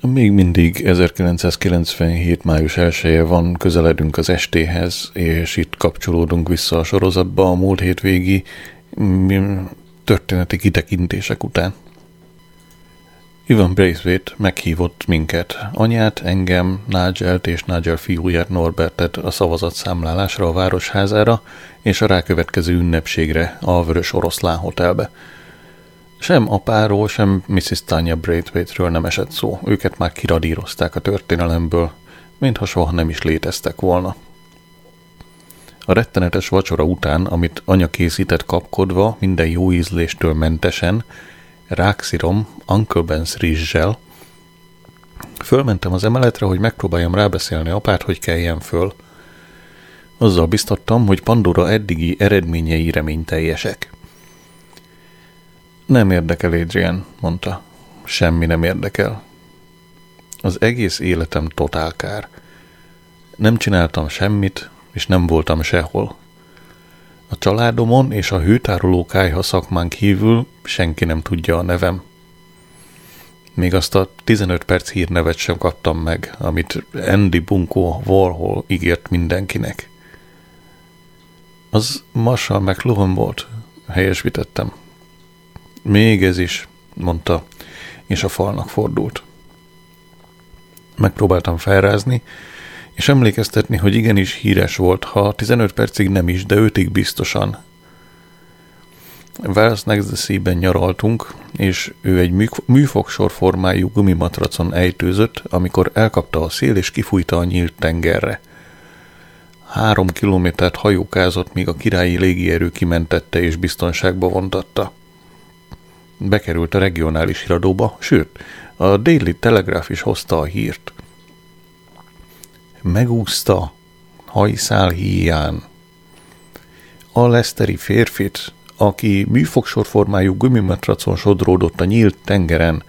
Még mindig 1997. május 1 van, közeledünk az estéhez, és itt kapcsolódunk vissza a sorozatba a múlt hétvégi mm, történeti kitekintések után. Ivan Braithwaite meghívott minket, anyát, engem, Nigelt és Nigel fiúját Norbertet a szavazatszámlálásra a városházára és a rákövetkező ünnepségre a Vörös Oroszlán Hotelbe – sem apáról, sem Mrs. Tanya Braithwaite-ről nem esett szó. Őket már kiradírozták a történelemből, mintha soha nem is léteztek volna. A rettenetes vacsora után, amit anya készített kapkodva, minden jó ízléstől mentesen, rákszirom, Uncle Ben's rizssel, fölmentem az emeletre, hogy megpróbáljam rábeszélni apát, hogy keljen föl. Azzal biztattam, hogy Pandora eddigi eredményei reményteljesek. Nem érdekel, Adrian, mondta. Semmi nem érdekel. Az egész életem totálkár. Nem csináltam semmit, és nem voltam sehol. A családomon és a hőtároló kájha szakmán kívül senki nem tudja a nevem. Még azt a 15 perc hírnevet sem kaptam meg, amit Andy Bunko Warhol ígért mindenkinek. Az Marshall McLuhan volt, helyesítettem. Még ez is, mondta, és a falnak fordult. Megpróbáltam felrázni, és emlékeztetni, hogy igenis híres volt, ha 15 percig nem is, de ötig biztosan. Wells Next Sea-ben nyaraltunk, és ő egy műfogsor formájú gumimatracon ejtőzött, amikor elkapta a szél és kifújta a nyílt tengerre. Három kilométert hajókázott, míg a királyi légierő kimentette és biztonságba vontatta bekerült a regionális híradóba, sőt, a Daily Telegraph is hozta a hírt. Megúszta hajszál híján a leszteri férfit, aki műfogsorformájú gumimatracon sodródott a nyílt tengeren,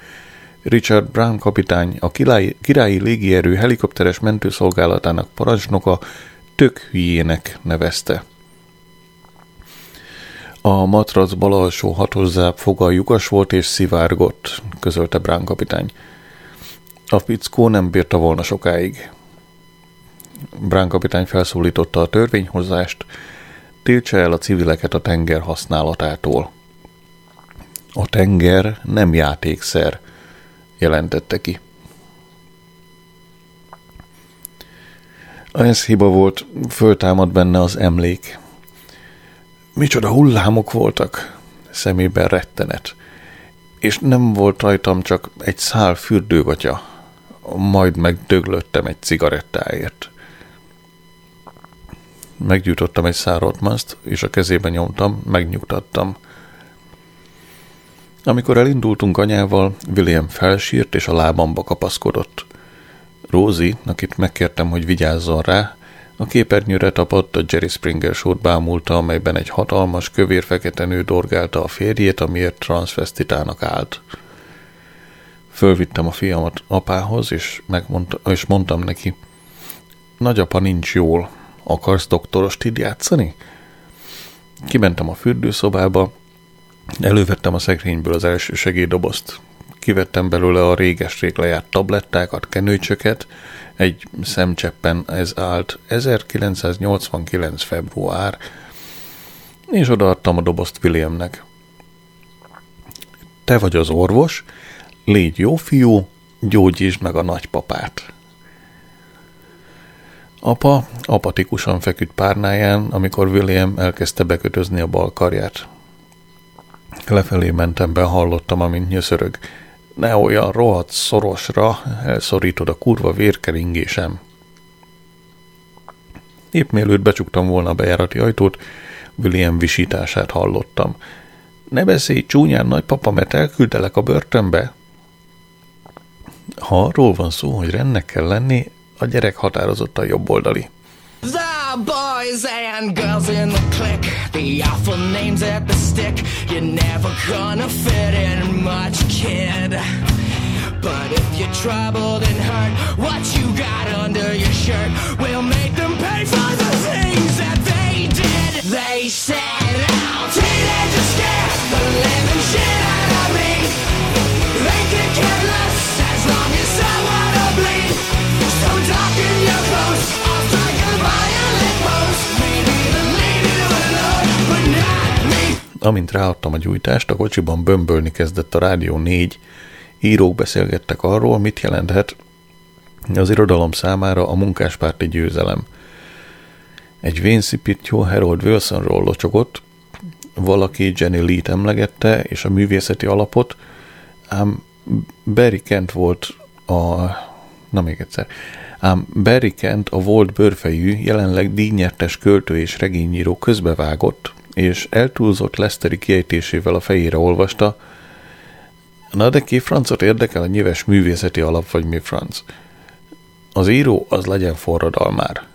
Richard Brown kapitány, a királyi, királyi légierő helikopteres mentőszolgálatának parancsnoka tök hülyének nevezte. A matrac bal alsó hatozzább foga lyukas volt és szivárgott, közölte Brán kapitány. A fickó nem bírta volna sokáig. Brán kapitány felszólította a törvényhozást, tiltsa el a civileket a tenger használatától. A tenger nem játékszer, jelentette ki. Ez hiba volt, föltámad benne az emlék. Micsoda hullámok voltak, szemében rettenet. És nem volt rajtam csak egy szál fürdőgatya, majd megdöglöttem egy cigarettáért. Meggyújtottam egy szárat maszt, és a kezébe nyomtam, megnyugtattam. Amikor elindultunk anyával, William felsírt és a lábamba kapaszkodott. Rózi, akit megkértem, hogy vigyázzon rá, a képernyőre tapadt, a Jerry Springer sót bámulta, amelyben egy hatalmas, kövér-fekete nő dorgálta a férjét, amiért transvestitának állt. Fölvittem a fiamat apához, és, megmondta, és mondtam neki, nagyapa nincs jól, akarsz doktorost játszani? Kimentem a fürdőszobába, elővettem a szekrényből az első segélydobozt, kivettem belőle a réges-rég lejárt tablettákat, kenőcsöket, egy szemcseppen ez állt 1989. február, és odaadtam a dobozt Williamnek. Te vagy az orvos, légy jó fiú, gyógyítsd meg a nagypapát. Apa apatikusan feküdt párnáján, amikor William elkezdte bekötözni a bal karját. Lefelé mentem be, hallottam, amint nyöszörög ne olyan rohadt szorosra elszorítod a kurva vérkeringésem. Épp mielőtt becsuktam volna a bejárati ajtót, William visítását hallottam. Ne beszélj csúnyán, nagypapa, mert elküldelek a börtönbe. Ha arról van szó, hogy rendnek kell lenni, a gyerek határozottan jobboldali. The boys and girls in the clique, the awful names at the stick. You're never gonna fit in much, kid. But if you're troubled and hurt, what you got under your shirt will make them pay for the things that they did. They set out teenagers scared the living shit out of me. They could care less as long as someone. Amint ráadtam a gyújtást, a kocsiban bömbölni kezdett a Rádió 4. Írók beszélgettek arról, mit jelenthet az irodalom számára a munkáspárti győzelem. Egy vénszipítjó Harold Wilsonról locsogott, valaki Jenny Lee-t emlegette, és a művészeti alapot, ám Barry Kent volt a... Na még egyszer. Ám Barry Kent, a volt bőrfejű, jelenleg díjnyertes költő és regényíró közbevágott, és eltúlzott Leszteri kiejtésével a fejére olvasta, Na de ki francot érdekel a nyilves művészeti alap, vagy mi franc? Az író az legyen forradalmár.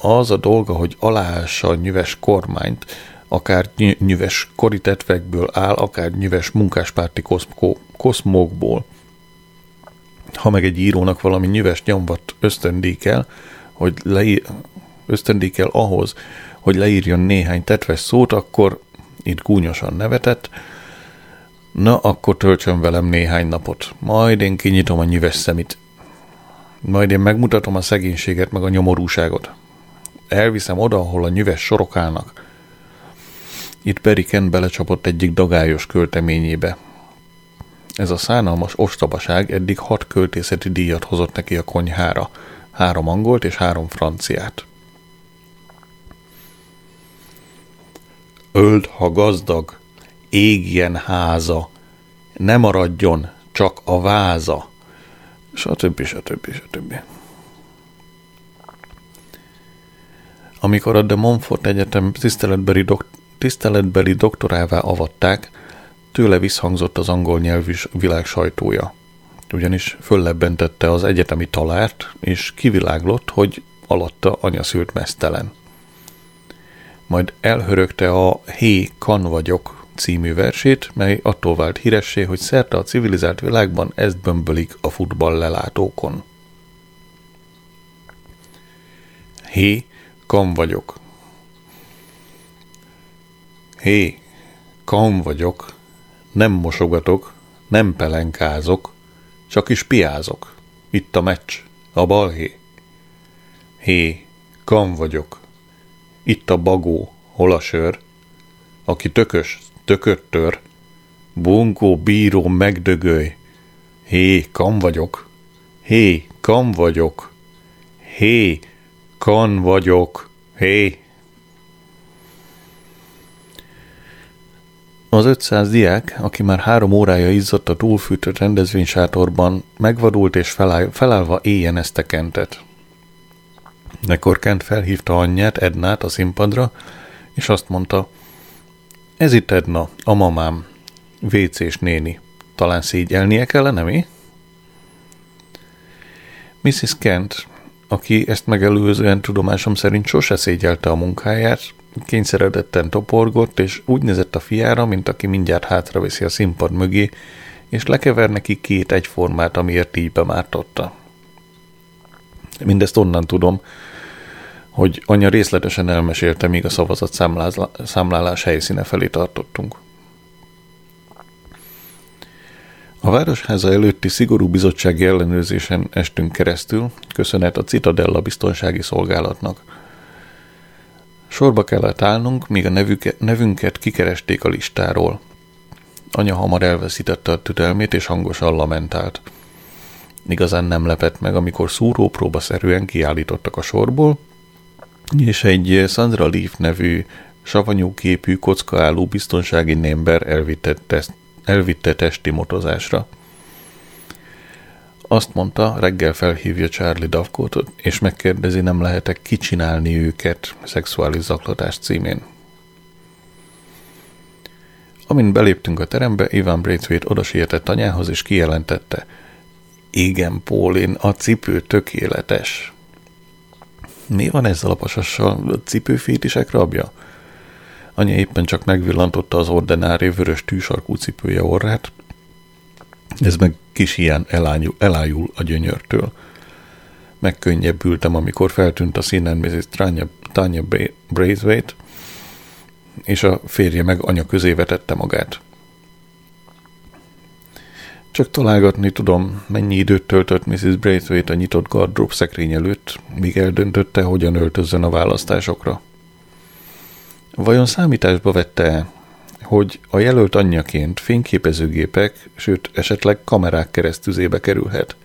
Az a dolga, hogy aláássa a nyüves kormányt, akár nyüves koritettvekből áll, akár nyüves munkáspárti koszmókból. Ha meg egy írónak valami nyüves nyomvat ösztöndíkel, hogy leír, ösztöndíkel ahhoz, hogy leírjon néhány tetves szót, akkor itt gúnyosan nevetett, na akkor töltsön velem néhány napot, majd én kinyitom a nyüves szemit. Majd én megmutatom a szegénységet meg a nyomorúságot. Elviszem oda, ahol a nyüves sorok állnak. Itt Beriken belecsapott egyik dagályos költeményébe. Ez a szánalmas ostobaság eddig hat költészeti díjat hozott neki a konyhára, három angolt és három franciát. Öld, ha gazdag, égjen háza, ne maradjon csak a váza, stb. stb. stb. Amikor a de Montfort Egyetem tiszteletbeli, dok- tiszteletbeli doktorává avatták, tőle visszhangzott az angol nyelvű világ sajtója. Ugyanis föllebbentette az egyetemi talárt, és kiviláglott, hogy alatta anya szült mesztelen majd elhörögte a Hé, kan vagyok című versét, mely attól vált híressé, hogy szerte a civilizált világban ezt bömbölik a futball lelátókon. Hé, kan vagyok. Hé, kan vagyok, nem mosogatok, nem pelenkázok, csak is piázok. Itt a meccs, a balhé. Hé, kan vagyok, itt a bagó, hol a sör, aki tökös, tököt tör, bunkó, bíró, megdögölj, hé, kam vagyok, hé, kam vagyok, hé, kan vagyok, hé. Az 500 diák, aki már három órája izzott a túlfűtött rendezvénysátorban, megvadult és feláll, felállva éjjen ezt a kentet. Ekkor Kent felhívta anyját, Ednát a színpadra, és azt mondta, ez itt Edna, a mamám, vécés néni. Talán szégyelnie kellene, mi? Mrs. Kent, aki ezt megelőzően tudomásom szerint sose szégyelte a munkáját, kényszeredetten toporgott, és úgy nézett a fiára, mint aki mindjárt hátraveszi a színpad mögé, és lekever neki két egyformát, amiért így bemártotta. Mindezt onnan tudom, hogy anya részletesen elmesélte, míg a szavazat számlálás helyszíne felé tartottunk. A Városháza előtti szigorú bizottsági ellenőrzésen estünk keresztül, köszönet a Citadella biztonsági szolgálatnak. Sorba kellett állnunk, míg a nevünket kikeresték a listáról. Anya hamar elveszítette a tüdelmét, és hangosan lamentált. Igazán nem lepett meg, amikor szúrópróba szerűen kiállítottak a sorból, és egy Sandra Leaf nevű savanyú képű, kockaálló biztonsági némber elvitte, teszt, elvitte testi motozásra. Azt mondta, reggel felhívja Charlie Davkótot, és megkérdezi, nem lehetek kicsinálni őket szexuális zaklatás címén. Amint beléptünk a terembe, Ivan Braithwaite oda sietett anyához, és kijelentette, igen, Paulin, a cipő tökéletes. Mi van ezzel a pasassal? Cipőfétisek rabja? Anya éppen csak megvillantotta az ordinári vörös tűsarkú cipője orrát, ez meg kis ilyen elájul, elájul a gyönyörtől. Megkönnyebbültem, amikor feltűnt a színen Mrs. Tanya, Tanya Braithwaite, és a férje meg anya közé vetette magát. Csak találgatni tudom, mennyi időt töltött Mrs. Braithwaite a nyitott gardrób szekrény előtt, míg eldöntötte, hogyan öltözzön a választásokra. Vajon számításba vette hogy a jelölt anyjaként fényképezőgépek, sőt esetleg kamerák keresztüzébe kerülhet.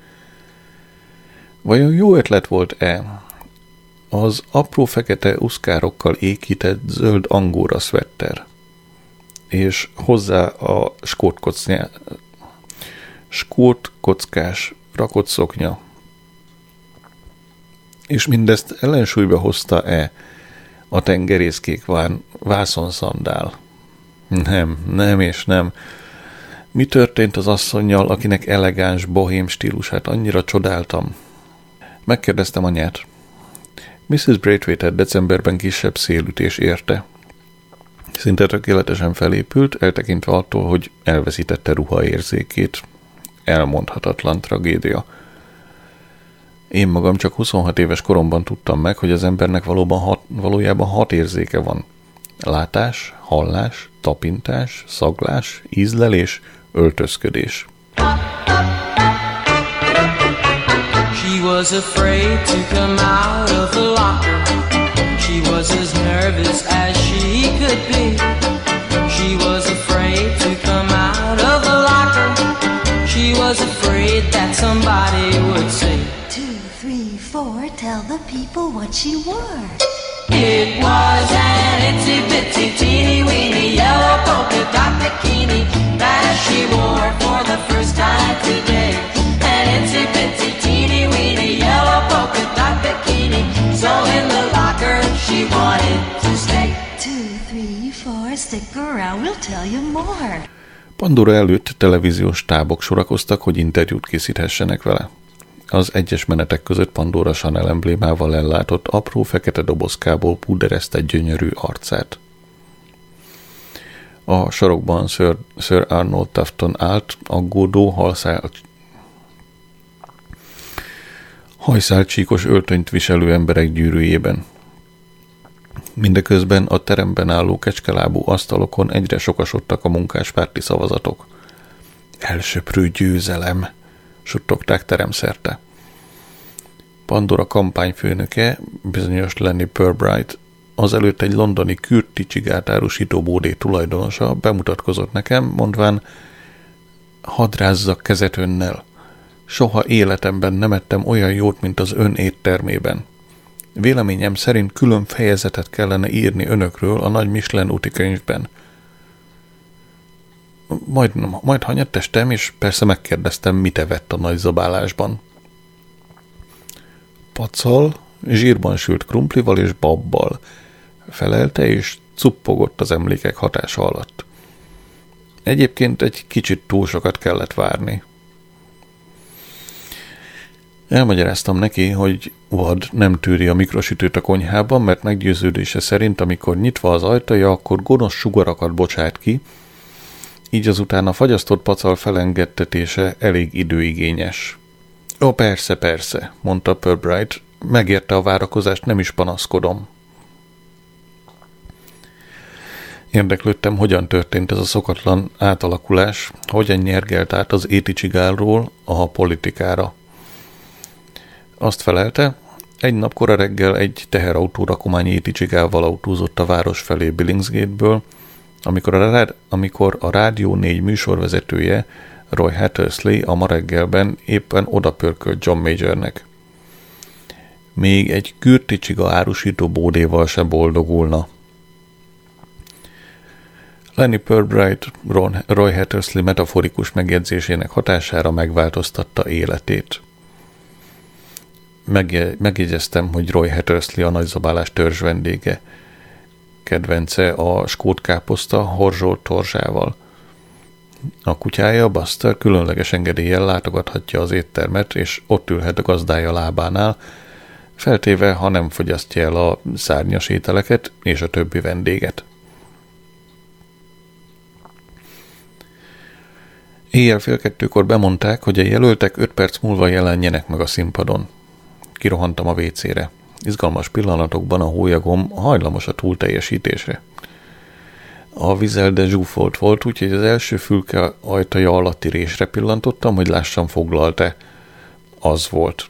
Vajon jó ötlet volt-e az apró fekete uszkárokkal ékített zöld angóra szvetter, és hozzá a skót, kocnya, skót kockás rakott szoknya, és mindezt ellensúlyba hozta-e a tengerészkék vászonszandál? Nem, nem és nem. Mi történt az asszonynal, akinek elegáns, bohém stílusát annyira csodáltam? Megkérdeztem anyát. Mrs. Braithwaite decemberben kisebb szélütés érte. Szinte tökéletesen felépült, eltekintve attól, hogy elveszítette ruhaérzékét. Elmondhatatlan tragédia. Én magam csak 26 éves koromban tudtam meg, hogy az embernek valóban hat, valójában hat érzéke van. Látás, hallás, tapintás, szaglás, ízlelés, öltözködés. She was afraid to come out of the locker. She was as nervous as she could be. She was was afraid that somebody would say, Two, three, four, tell the people what she wore. It was an itsy bitsy teeny weeny yellow polka dot bikini that she wore for the first time today. An itsy bitsy teeny weeny yellow polka dot bikini. So in the locker she wanted to stay. Two, three, four, stick around, we'll tell you more. Pandora előtt televíziós tábok sorakoztak, hogy interjút készíthessenek vele. Az egyes menetek között Pandora Chanel emblémával ellátott apró fekete dobozkából púderezte gyönyörű arcát. A sarokban Sir, Sir Arnold Tufton állt, aggódó, halszál, hajszálcsíkos öltönyt viselő emberek gyűrűjében. Mindeközben a teremben álló kecskelábú asztalokon egyre sokasodtak a munkáspárti szavazatok. Elsöprő győzelem, suttogták teremszerte. Pandora kampányfőnöke, bizonyos Lenny Purbright, azelőtt egy londoni kürti csigát árusító bódé tulajdonosa bemutatkozott nekem, mondván, hadd rázzak kezet önnel. Soha életemben nem ettem olyan jót, mint az ön éttermében. Véleményem szerint külön fejezetet kellene írni önökről a nagy Michelin úti könyvben. Majd, majd hanyattestem, és persze megkérdeztem, mit evett a nagy zabálásban pacal, zsírban sült krumplival és babbal. Felelte, és cuppogott az emlékek hatása alatt. Egyébként egy kicsit túl sokat kellett várni. Elmagyaráztam neki, hogy vad nem tűri a mikrosütőt a konyhában, mert meggyőződése szerint, amikor nyitva az ajtaja, akkor gonosz sugarakat bocsát ki, így azután a fagyasztott pacal felengedtetése elég időigényes. Ó, persze, persze, mondta Purbright. Megérte a várakozást, nem is panaszkodom. Érdeklődtem, hogyan történt ez a szokatlan átalakulás, hogyan nyergelt át az éticsigálról a politikára. Azt felelte, egy nap kora reggel egy teherautó rakomány éticsigával autózott a város felé Billingsgate-ből, amikor a, amikor a Rádió 4 műsorvezetője Roy Hattersley a ma reggelben éppen odapörkölt John Majornek. Még egy kürticsiga árusító bódéval se boldogulna. Lenny Purbright Ron, Roy Hattersley metaforikus megjegyzésének hatására megváltoztatta életét. Megjegyeztem, hogy Roy Hattersley a nagyzabálás törzs vendége. Kedvence a skót káposzta horzsolt torzsával – a kutyája, Buster különleges engedéllyel látogathatja az éttermet, és ott ülhet a gazdája lábánál, feltéve, ha nem fogyasztja el a szárnyas ételeket és a többi vendéget. Éjjel fél kettőkor bemondták, hogy a jelöltek öt perc múlva jelenjenek meg a színpadon. Kirohantam a vécére. Izgalmas pillanatokban a hólyagom hajlamos a túlteljesítésre a vizel de zsúfolt volt, úgyhogy az első fülke ajtaja alatti résre pillantottam, hogy lássam foglalt-e. Az volt.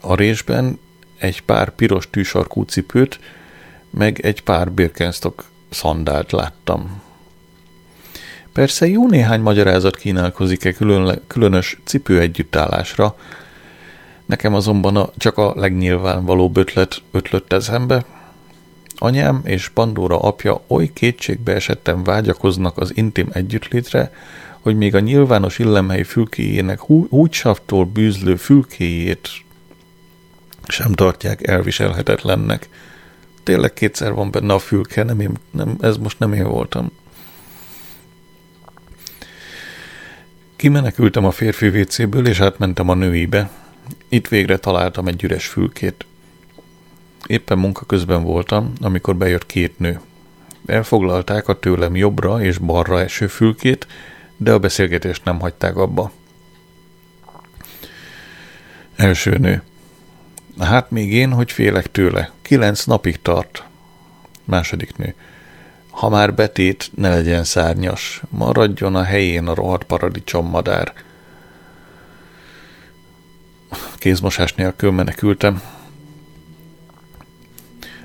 A résben egy pár piros tűsarkú cipőt, meg egy pár Birkenstock szandált láttam. Persze jó néhány magyarázat kínálkozik-e külön, különös cipő együttállásra, nekem azonban a, csak a legnyilvánvalóbb ötlet ötlött eszembe. Anyám és Pandora apja oly kétségbe esettem vágyakoznak az intim együttlétre, hogy még a nyilvános illemhely fülkéjének húgysavtól bűzlő fülkéjét sem tartják elviselhetetlennek. Tényleg kétszer van benne a fülke, nem én, nem, ez most nem én voltam. Kimenekültem a férfi WC-ből, és átmentem a nőibe. Itt végre találtam egy üres fülkét. Éppen munka közben voltam, amikor bejött két nő. Elfoglalták a tőlem jobbra és balra eső fülkét, de a beszélgetést nem hagyták abba. Első nő. Hát még én, hogy félek tőle. Kilenc napig tart. Második nő. Ha már betét, ne legyen szárnyas. Maradjon a helyén a rohadt paradicsom madár. Kézmosás nélkül menekültem.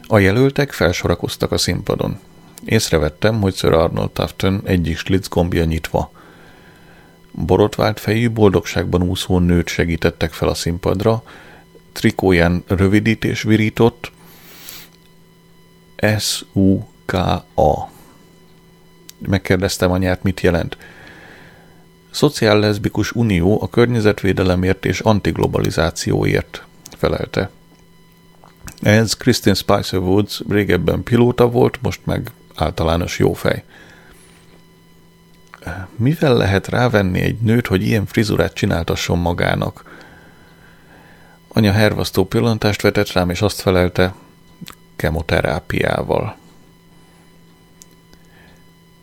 A jelöltek felsorakoztak a színpadon. Észrevettem, hogy Sir Arnold Tufton egyik slitz gombja nyitva. Borotvált fejű, boldogságban úszó nőt segítettek fel a színpadra, trikóján rövidítés virított, S-U-K-A. Megkérdeztem anyát, mit jelent. Szociál-leszbikus unió a környezetvédelemért és antiglobalizációért, felelte. Ez Christine Spicer Woods régebben pilóta volt, most meg általános jófej. Mivel lehet rávenni egy nőt, hogy ilyen frizurát csináltasson magának? Anya hervasztó pillantást vetett rám, és azt felelte, kemoterápiával.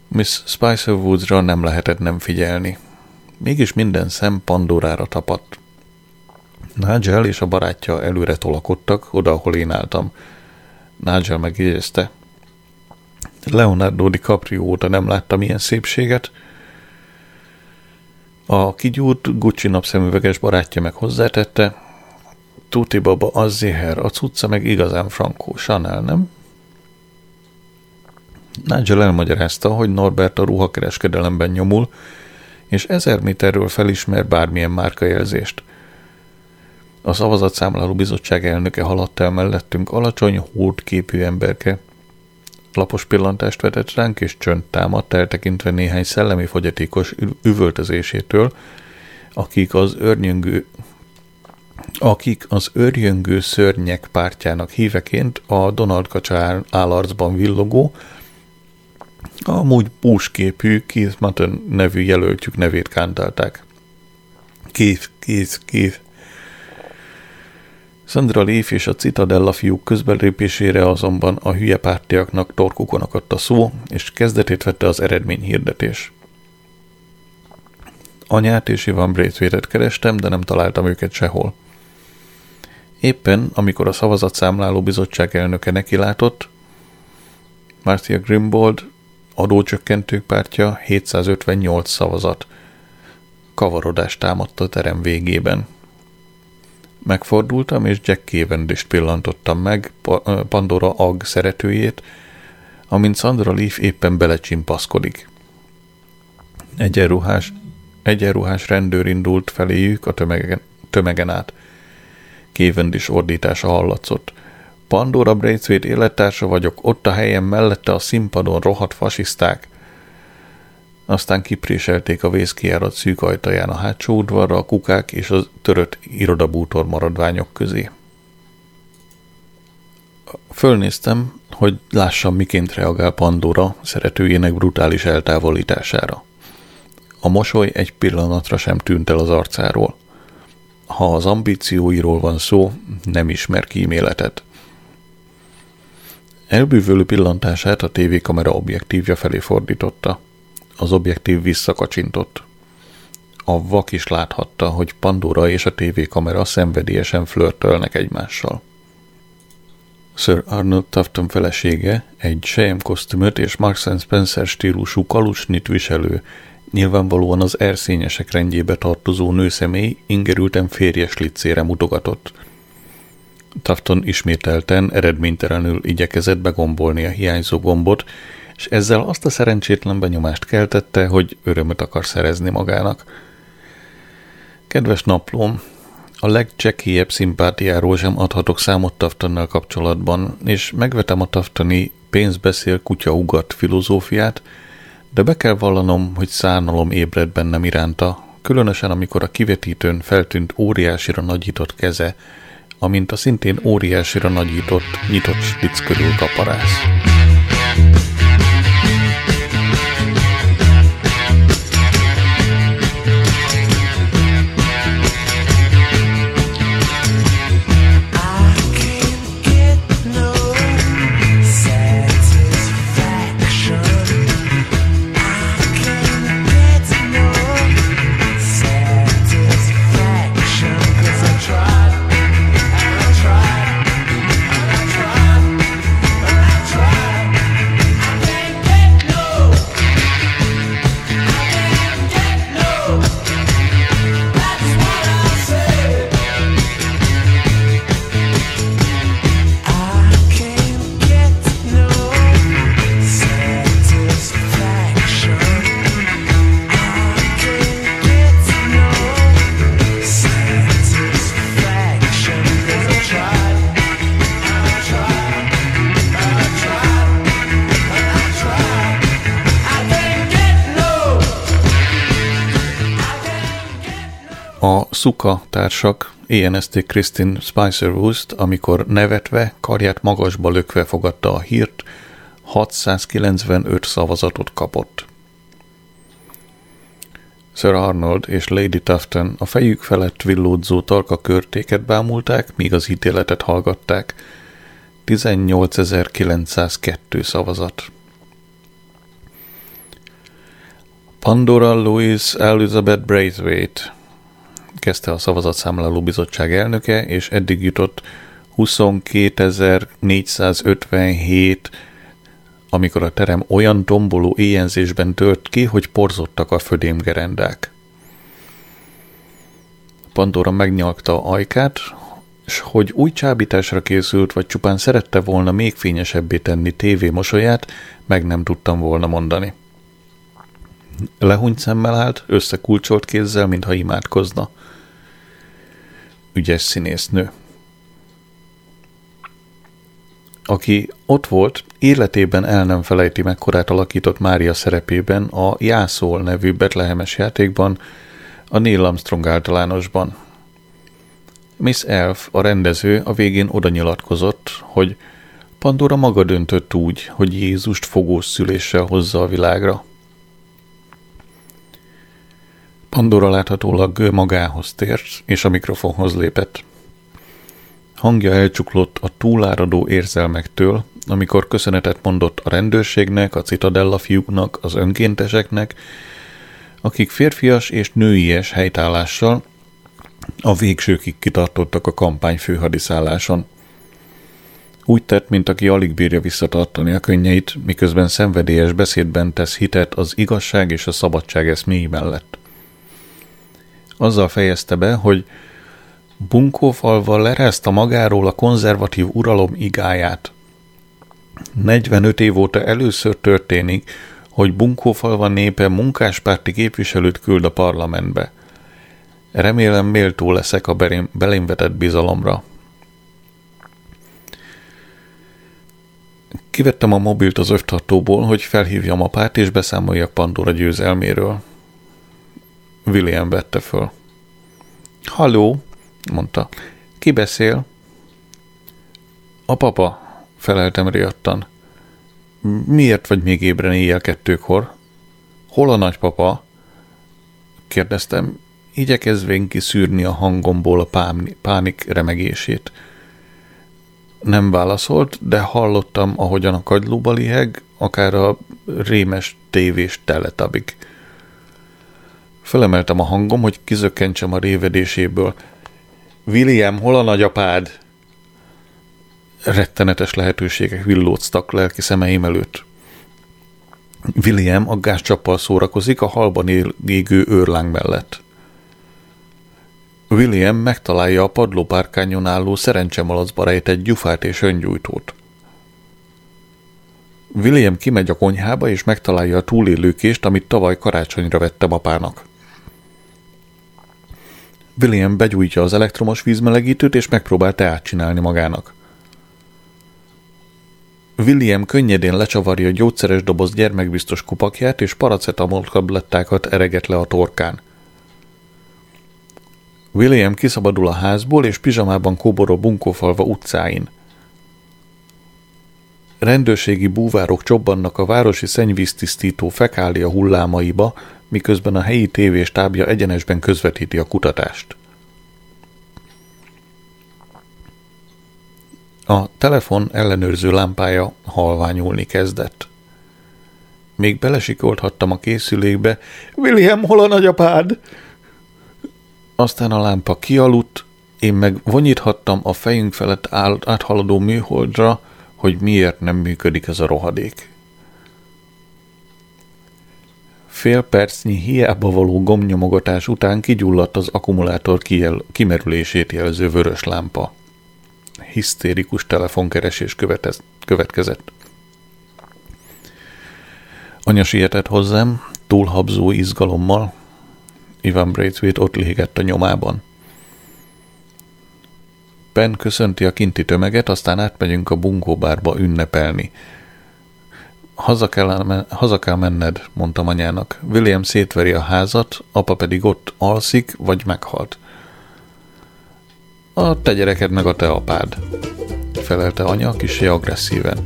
Miss Spicer Woodsra nem lehetett nem figyelni. Mégis minden szem Pandorára tapadt. Nigel és a barátja előre tolakodtak, oda, ahol én álltam. Nigel megjegyezte. Leonardo DiCaprio óta nem láttam ilyen szépséget. A kigyúrt Gucci napszemüveges barátja meg hozzátette, Tuti Baba az ziher, a cucca meg igazán frankó, Chanel, nem? Nigel elmagyarázta, hogy Norbert a ruhakereskedelemben nyomul, és ezer méterről felismer bármilyen márkajelzést. A szavazatszámláló bizottság elnöke haladt el mellettünk alacsony, hót képű emberke. Lapos pillantást vetett ránk, és csönd támadt, eltekintve néhány szellemi fogyatékos üvöltözésétől, akik az örnyöngő akik az örjöngő szörnyek pártjának híveként a Donald Kacsa állarcban villogó, amúgy búsképű Keith Mutton nevű jelöltjük nevét kántálták. Keith, Keith, Keith. Sandra Leaf és a Citadella fiúk közbelépésére azonban a hülye pártiaknak torkukon akadt a szó, és kezdetét vette az eredményhirdetés. Anyát és Ivan Braithwaite-et kerestem, de nem találtam őket sehol. Éppen, amikor a szavazatszámláló bizottság elnöke nekilátott, Marcia Grimbold adócsökkentők pártja 758 szavazat. Kavarodást támadt a terem végében. Megfordultam, és Jack Cavendist pillantottam meg, Pandora Ag szeretőjét, amint Sandra Leaf éppen belecsimpaszkodik. Egyenruhás, egyenruhás rendőr indult feléjük a tömegen, tömegen át – Cavendish ordítása hallatszott. Pandora Braithwaite élettársa vagyok, ott a helyem mellette a színpadon rohadt fasiszták. Aztán kipréselték a vészkijárat szűk ajtaján a hátsó udvarra a kukák és a törött irodabútor maradványok közé. Fölnéztem, hogy lássam, miként reagál Pandora szeretőjének brutális eltávolítására. A mosoly egy pillanatra sem tűnt el az arcáról ha az ambícióiról van szó, nem ismer kíméletet. Elbűvölő pillantását a tévékamera objektívja felé fordította. Az objektív visszakacsintott. A vak is láthatta, hogy Pandora és a tévékamera szenvedélyesen flörtölnek egymással. Sir Arnold Tufton felesége egy sejem kosztümöt és Marks Spencer stílusú kalucsnit viselő, Nyilvánvalóan az erszényesek rendjébe tartozó nőszemély ingerülten férjes licére mutogatott. Tafton ismételten, eredménytelenül igyekezett begombolni a hiányzó gombot, és ezzel azt a szerencsétlen benyomást keltette, hogy örömöt akar szerezni magának. Kedves naplóm, a legcsekélyebb szimpátiáról sem adhatok számot Taftannal kapcsolatban, és megvetem a Taftani pénzbeszél kutya ugat filozófiát, de be kell vallanom, hogy szánalom ébred bennem iránta, különösen amikor a kivetítőn feltűnt óriásira nagyított keze, amint a szintén óriásira nagyított, nyitott slic körül kaparász. A Suka társak ENST Kristin Spicer Wust, amikor nevetve, karját magasba lökve fogadta a hírt, 695 szavazatot kapott. Sir Arnold és Lady Tufton a fejük felett villódzó tarka körtéket bámulták, míg az ítéletet hallgatták. 18.902 szavazat. Pandora Louis Elizabeth Braithwaite kezdte a szavazatszámláló bizottság elnöke, és eddig jutott 22.457 amikor a terem olyan tomboló éjenzésben tört ki, hogy porzottak a födémgerendák. Pandora megnyalkta ajkát, és hogy új csábításra készült, vagy csupán szerette volna még fényesebbé tenni tévé mosolyát, meg nem tudtam volna mondani. Lehúnyt szemmel állt, összekulcsolt kézzel, mintha imádkozna. Ügyes színésznő. Aki ott volt, életében el nem felejti mekkorát alakított Mária szerepében a Jászol nevű betlehemes játékban, a Neil Armstrong általánosban. Miss Elf, a rendező, a végén oda nyilatkozott, hogy Pandora maga döntött úgy, hogy Jézust fogós szüléssel hozza a világra. Pandora láthatólag magához tért, és a mikrofonhoz lépett. Hangja elcsuklott a túláradó érzelmektől, amikor köszönetet mondott a rendőrségnek, a citadella fiúknak, az önkénteseknek, akik férfias és nőies helytállással a végsőkig kitartottak a kampány főhadiszálláson. Úgy tett, mint aki alig bírja visszatartani a könnyeit, miközben szenvedélyes beszédben tesz hitet az igazság és a szabadság eszméi mellett. Azzal fejezte be, hogy bunkófalva lerázta magáról a konzervatív uralom igáját. 45 év óta először történik, hogy Bunkófalva népe munkáspárti képviselőt küld a parlamentbe. Remélem méltó leszek a belém vetett bizalomra. Kivettem a mobilt az öftartóból, hogy felhívjam apát és beszámoljak Pandora győzelméről. William vette föl. Halló, mondta. Ki beszél? A papa, feleltem riadtan. Miért vagy még ébren éjjel kettőkor? Hol a nagypapa? Kérdeztem, igyekezvén kiszűrni a hangomból a pánik remegését. Nem válaszolt, de hallottam, ahogyan a kagylóba liheg, akár a rémes tévés teletabig. Felemeltem a hangom, hogy kizökkentsem a révedéséből. William, hol a nagyapád? Rettenetes lehetőségek villóztak lelki szemeim előtt. William a gázcsappal szórakozik a halban égő őrláng mellett. William megtalálja a padlópárkányon álló szerencsemalacba rejtett gyufát és öngyújtót. William kimegy a konyhába, és megtalálja a túlélőkést, amit tavaly karácsonyra vettem apának. William begyújtja az elektromos vízmelegítőt, és megpróbál teát csinálni magának. William könnyedén lecsavarja a gyógyszeres doboz gyermekbiztos kupakját, és paracetamol tablettákat ereget le a torkán. William kiszabadul a házból, és pizsamában kóborol bunkófalva utcáin. Rendőrségi búvárok csobbannak a városi szennyvíztisztító fekália hullámaiba, miközben a helyi tévéstábja egyenesben közvetíti a kutatást. A telefon ellenőrző lámpája halványulni kezdett. Még belesikolthattam a készülékbe. William, hol a nagyapád? Aztán a lámpa kialudt, én meg vonyíthattam a fejünk felett áll, áthaladó műholdra, hogy miért nem működik ez a rohadék. Fél percnyi hiába való gomnyomogatás után kigyulladt az akkumulátor kimerülését jelző vörös lámpa. Hisztérikus telefonkeresés következett. Anya sietett hozzám, túlhabzó izgalommal. Ivan Braithwaite ott légett a nyomában. Ben köszönti a kinti tömeget, aztán átmegyünk a bunkóbárba ünnepelni. Haza kell, haza kell menned, mondtam anyának. William szétveri a házat, apa pedig ott alszik, vagy meghalt. A te gyereked meg a te apád, felelte anya kisé agresszíven.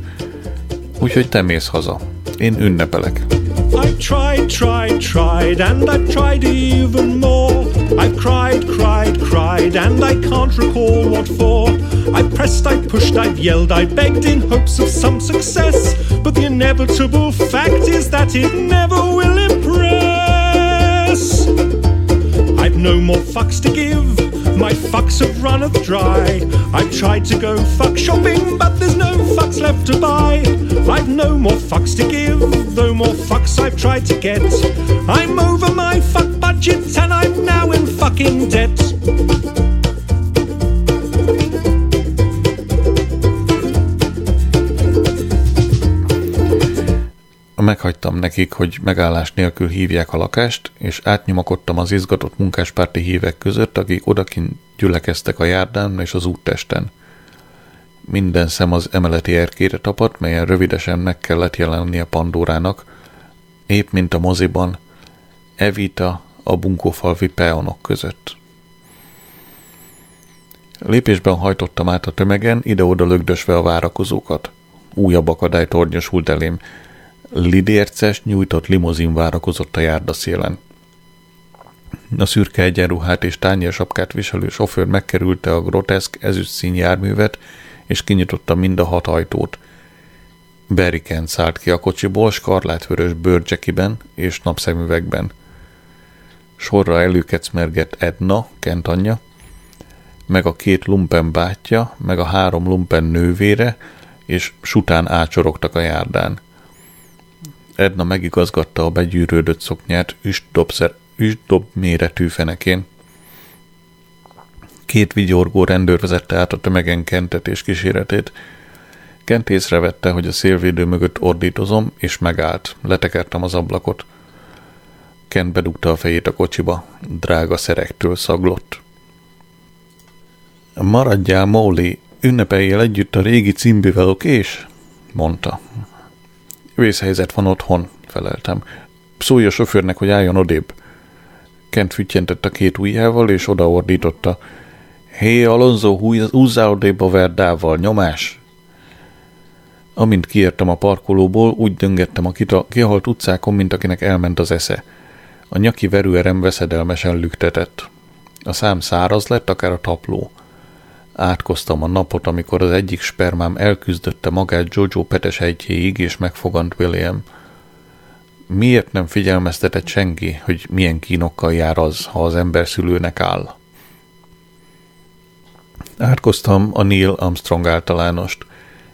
Úgyhogy te mész haza. Én ünnepelek. I tried, tried, tried, and I've tried even more. I've cried, cried, cried, and I can't recall what for. I pressed, I pushed, I've yelled, I begged in hopes of some success. But the inevitable fact is that it never will no more fucks to give. My fucks have runneth dry. I've tried to go fuck shopping, but there's no fucks left to buy. I've no more fucks to give, though more fucks I've tried to get. I'm over my fuck budget and I'm now in fucking debt. Meghagytam nekik, hogy megállás nélkül hívják a lakást, és átnyomakodtam az izgatott munkáspárti hívek között, akik odakint gyülekeztek a járdán és az úttesten. Minden szem az emeleti erkére tapadt, melyen rövidesen meg kellett jelennie Pandórának, épp mint a moziban, Evita a bunkófalvi peonok között. Lépésben hajtottam át a tömegen, ide-oda lögdösve a várakozókat. Újabb akadály tornyosult elém. Lidérces, nyújtott limozin várakozott a járdaszélen. A szürke egyenruhát és tányérsapkát viselő sofőr megkerülte a groteszk ezüst szín járművet, és kinyitotta mind a hat ajtót. Beriken szállt ki a kocsiból skarlátvörös bőrcsekiben és napszemüvegben. Sorra előkecmergett Edna, Kent anyja, meg a két lumpen bátyja, meg a három lumpen nővére, és sután ácsorogtak a járdán. Edna megigazgatta a begyűrődött szoknyát üstdobszer üstdob méretű fenekén. Két vigyorgó rendőr vezette át a tömegen Kentet és kíséretét. Kent észrevette, hogy a szélvédő mögött ordítozom, és megállt. Letekertem az ablakot. Kent bedugta a fejét a kocsiba. Drága szerektől szaglott. Maradjál, Molly, ünnepeljél együtt a régi címbivel, okés? mondta. Vészhelyzet van otthon, feleltem. Szólj a sofőrnek, hogy álljon odébb. Kent füttyentett a két ujjával, és odaordította. Hé, Alonso, húzzál odébb a verdával, nyomás! Amint kiértem a parkolóból, úgy döngettem a kita, kihalt utcákon, mint akinek elment az esze. A nyaki verőerem veszedelmesen lüktetett. A szám száraz lett, akár a tapló. Átkoztam a napot, amikor az egyik spermám elküzdötte magát Jojo petes egyéig, és megfogant William. Miért nem figyelmeztetett senki, hogy milyen kínokkal jár az, ha az ember szülőnek áll? Átkoztam a Neil Armstrong általánost.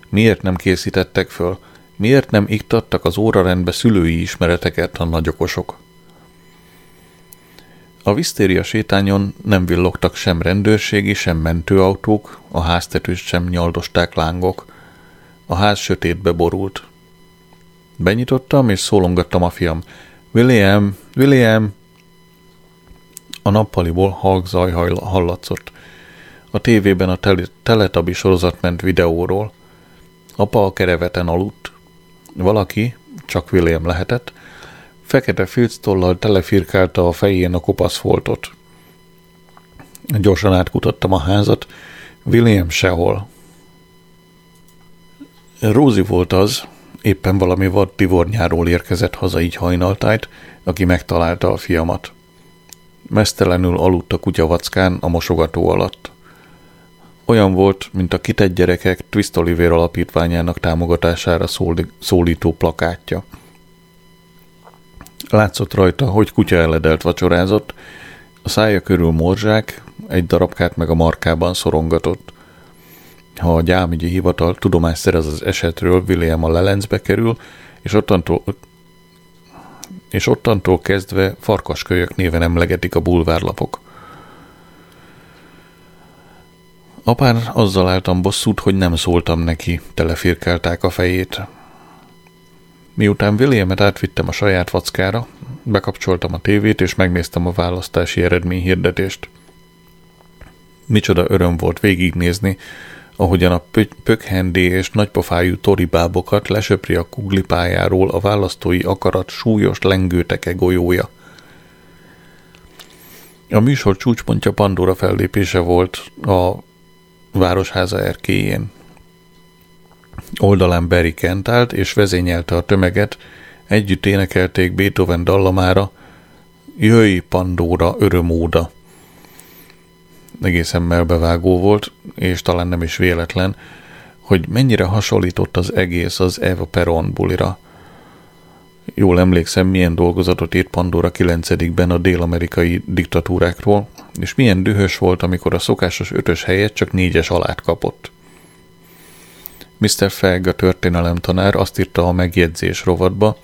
Miért nem készítettek föl? Miért nem iktattak az órarendbe szülői ismereteket a nagyokosok? A visztéria sétányon nem villogtak sem rendőrségi, sem mentőautók, a háztetőst sem nyaldosták lángok. A ház sötétbe borult. Benyitottam, és szólongattam a fiam. William, William! A nappaliból halk zaj hallatszott. A tévében a tel- teletabi sorozat ment videóról. Apa a kereveten aludt. Valaki, csak William lehetett, fekete filctollal telefirkálta a fején a kopasz foltot. Gyorsan átkutattam a házat, William sehol. Rózi volt az, éppen valami vad tivornyáról érkezett haza így hajnaltájt, aki megtalálta a fiamat. Mesztelenül aludt a kutyavackán a mosogató alatt. Olyan volt, mint a kitett gyerekek Twist Oliver alapítványának támogatására szólító plakátja. Látszott rajta, hogy kutya eledelt vacsorázott, a szája körül morzsák, egy darabkát meg a markában szorongatott. Ha a gyámügyi hivatal tudomást szerez az esetről, William a lelencbe kerül, és ottantól, és ottantól kezdve farkaskölyök néven emlegetik a bulvárlapok. Apán azzal álltam bosszút, hogy nem szóltam neki, telefirkálták a fejét. Miután Williamet átvittem a saját vackára, bekapcsoltam a tévét, és megnéztem a választási eredményhirdetést. Micsoda öröm volt végignézni, ahogyan a pö- pökhendi és nagypofájú toribábokat lesöpri a kuglipájáról a választói akarat súlyos lengőteke golyója. A műsor csúcspontja Pandora fellépése volt a városháza erkéjén. Oldalán Barry Kent állt és vezényelte a tömeget, együtt énekelték Beethoven dallamára, Jöjj, Pandora, örömóda! Egészen melbevágó volt, és talán nem is véletlen, hogy mennyire hasonlított az egész az Eva Peron bulira. Jól emlékszem, milyen dolgozatot írt Pandora 9-ben a dél-amerikai diktatúrákról, és milyen dühös volt, amikor a szokásos ötös helyet csak négyes alát kapott. Mr. Fegg, a történelemtanár azt írta a megjegyzés rovatba,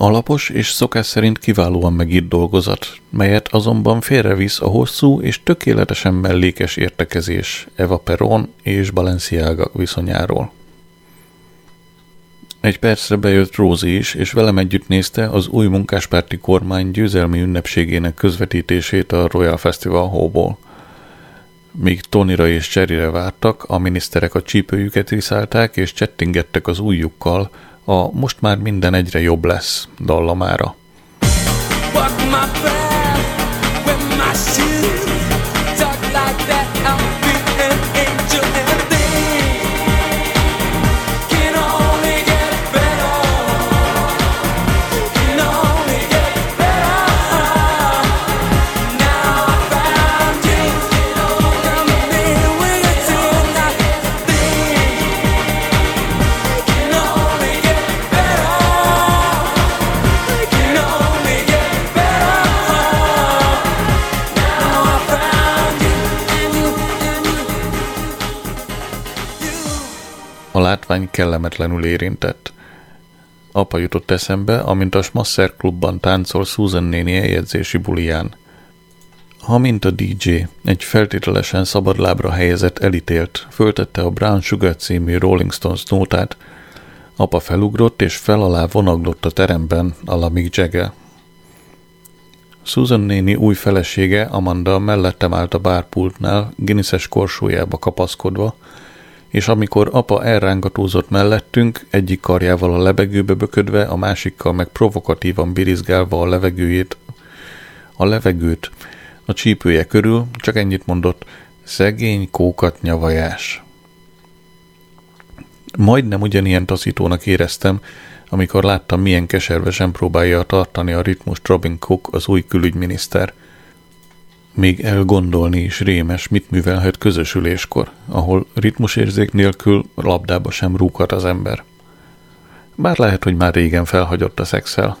Alapos és szokás szerint kiválóan megírt dolgozat, melyet azonban félrevisz a hosszú és tökéletesen mellékes értekezés Eva Peron és Balenciaga viszonyáról. Egy percre bejött Rózi is, és velem együtt nézte az új munkáspárti kormány győzelmi ünnepségének közvetítését a Royal Festival Hallból. Míg Tonira és Cherryre vártak, a miniszterek a csípőjüket riszálták és csettingettek az ujjukkal a Most már minden egyre jobb lesz dallamára. Walk my shoes. A látvány kellemetlenül érintett. Apa jutott eszembe, amint a Smasser klubban táncol Susan néni eljegyzési buliján. Ha mint a DJ egy feltételesen szabadlábra helyezett elítélt föltette a Brown Sugar című Rolling Stones nótát, apa felugrott és fel alá vonaglott a teremben a Mick Jagger. Susan néni új felesége Amanda mellettem állt a bárpultnál, Guinnesses korsójába kapaszkodva, és amikor apa elrángatózott mellettünk, egyik karjával a levegőbe böködve, a másikkal meg provokatívan birizgálva a levegőjét, a levegőt a csípője körül, csak ennyit mondott, szegény kókat nyavajás. Majdnem ugyanilyen taszítónak éreztem, amikor láttam, milyen keservesen próbálja tartani a ritmust Robin Cook, az új külügyminiszter. Még elgondolni is rémes, mit művelhet közösüléskor, ahol ritmusérzék nélkül labdába sem rúghat az ember. Bár lehet, hogy már régen felhagyott a szexel.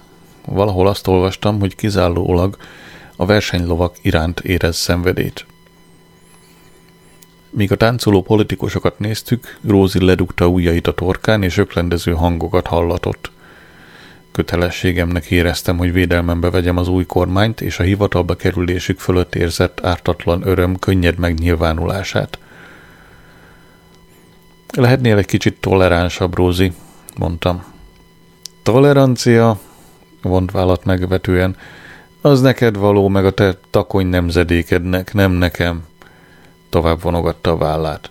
Valahol azt olvastam, hogy kizárólag a versenylovak iránt érez szenvedét. Míg a táncoló politikusokat néztük, Rózi ledugta ujjait a torkán, és öklendező hangokat hallatott. Kötelességemnek éreztem, hogy védelmembe vegyem az új kormányt, és a hivatalba kerülésük fölött érzett ártatlan öröm könnyed megnyilvánulását. Lehetnél egy kicsit toleránsabb, Rózi, mondtam. Tolerancia, vont vállat megvetően, az neked való, meg a te takony nemzedékednek, nem nekem. Tovább vonogatta a vállát.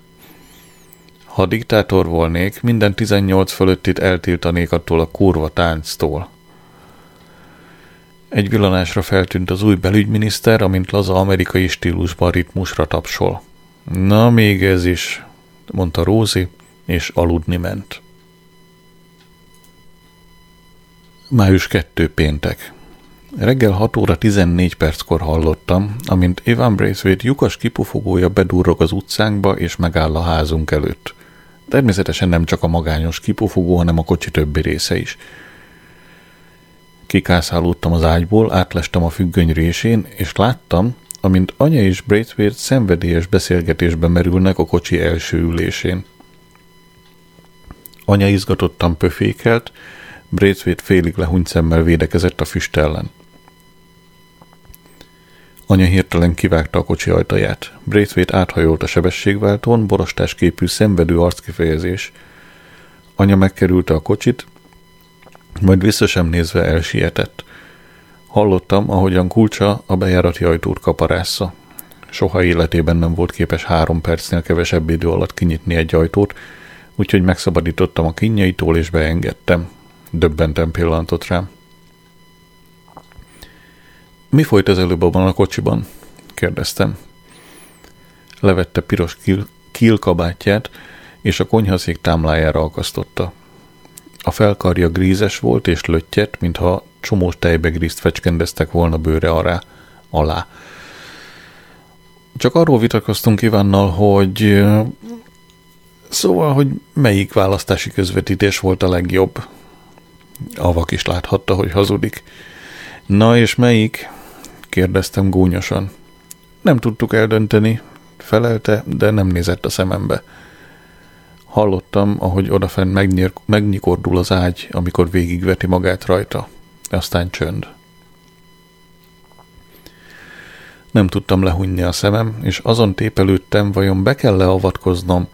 Ha diktátor volnék, minden 18 fölöttit eltiltanék attól a kurva tánctól. Egy villanásra feltűnt az új belügyminiszter, amint laza amerikai stílusban ritmusra tapsol. Na, még ez is, mondta Rózi, és aludni ment. Május 2 péntek. Reggel 6 óra 14 perckor hallottam, amint Evan Braithwaite lyukas kipufogója bedurrog az utcánkba és megáll a házunk előtt. Természetesen nem csak a magányos kipufogó, hanem a kocsi többi része is. Kikászálódtam az ágyból, átlestem a függöny résén, és láttam, amint anya és Braithwaite szenvedélyes beszélgetésbe merülnek a kocsi első ülésén. Anya izgatottan pöfékelt, Braithwaite félig lehúnyt szemmel védekezett a füst ellen. Anya hirtelen kivágta a kocsi ajtaját. Braithwaite áthajolt a sebességváltón, borostás képű szenvedő arckifejezés. Anya megkerülte a kocsit, majd vissza sem nézve elsietett. Hallottam, ahogyan kulcsa a bejárati ajtót kaparásza. Soha életében nem volt képes három percnél kevesebb idő alatt kinyitni egy ajtót, úgyhogy megszabadítottam a kinnyaitól és beengedtem. Döbbenten pillantott rám. Mi folyt az előbb abban a kocsiban? kérdeztem. Levette piros kil- kilkabátját, és a konyhaszék támlájára akasztotta. A felkarja grízes volt és löttyet, mintha csomós tejbegrízt fecskendeztek volna bőre alá. alá. Csak arról vitatkoztunk Ivánnal, hogy szóval, hogy melyik választási közvetítés volt a legjobb. Avak is láthatta, hogy hazudik. Na és melyik? Kérdeztem gúnyosan. Nem tudtuk eldönteni, felelte, de nem nézett a szemembe. Hallottam, ahogy odafent megnyir, megnyikordul az ágy, amikor végigveti magát rajta. Aztán csönd. Nem tudtam lehunni a szemem, és azon tépelődtem, vajon be kell leavatkoznom,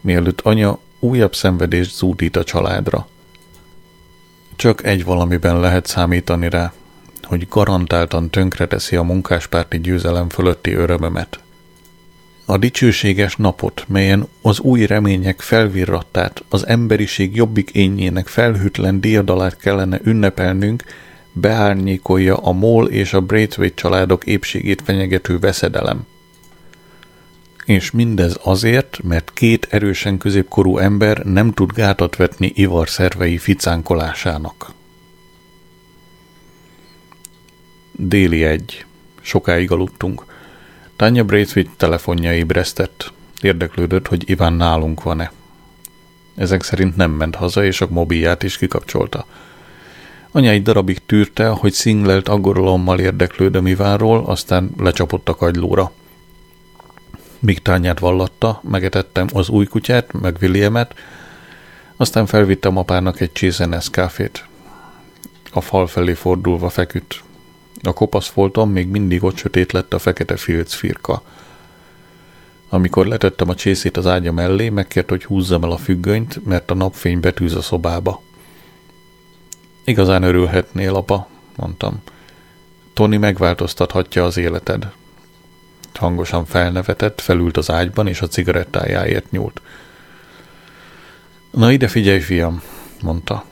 mielőtt anya újabb szenvedést zúdít a családra. Csak egy valamiben lehet számítani rá, hogy garantáltan tönkreteszi a munkáspárti győzelem fölötti örömömet. A dicsőséges napot, melyen az új remények felvirrattát, az emberiség jobbik énjének felhűtlen diadalát kellene ünnepelnünk, beárnyékolja a Moll és a Braithwaite családok épségét fenyegető veszedelem. És mindez azért, mert két erősen középkorú ember nem tud gátat vetni ivar szervei ficánkolásának. Déli egy. Sokáig aludtunk. Tanya Braithwaite telefonja ébresztett. Érdeklődött, hogy Iván nálunk van-e. Ezek szerint nem ment haza, és a mobilját is kikapcsolta. Anya egy darabig tűrte, hogy szinglelt aggorolommal érdeklődöm Ivánról, aztán lecsapott a kagylóra. Míg tányát vallatta, megetettem az új kutyát, meg Williamet, aztán felvittem apának egy csésze káfét. A fal felé fordulva feküdt. A kopasz folton még mindig ott sötét lett a fekete filc firka. Amikor letettem a csészét az ágya mellé, megkért, hogy húzzam el a függönyt, mert a napfény betűz a szobába. Igazán örülhetnél, apa, mondtam. Tony megváltoztathatja az életed. Hangosan felnevetett, felült az ágyban, és a cigarettájáért nyúlt. Na ide figyelj, fiam, mondta.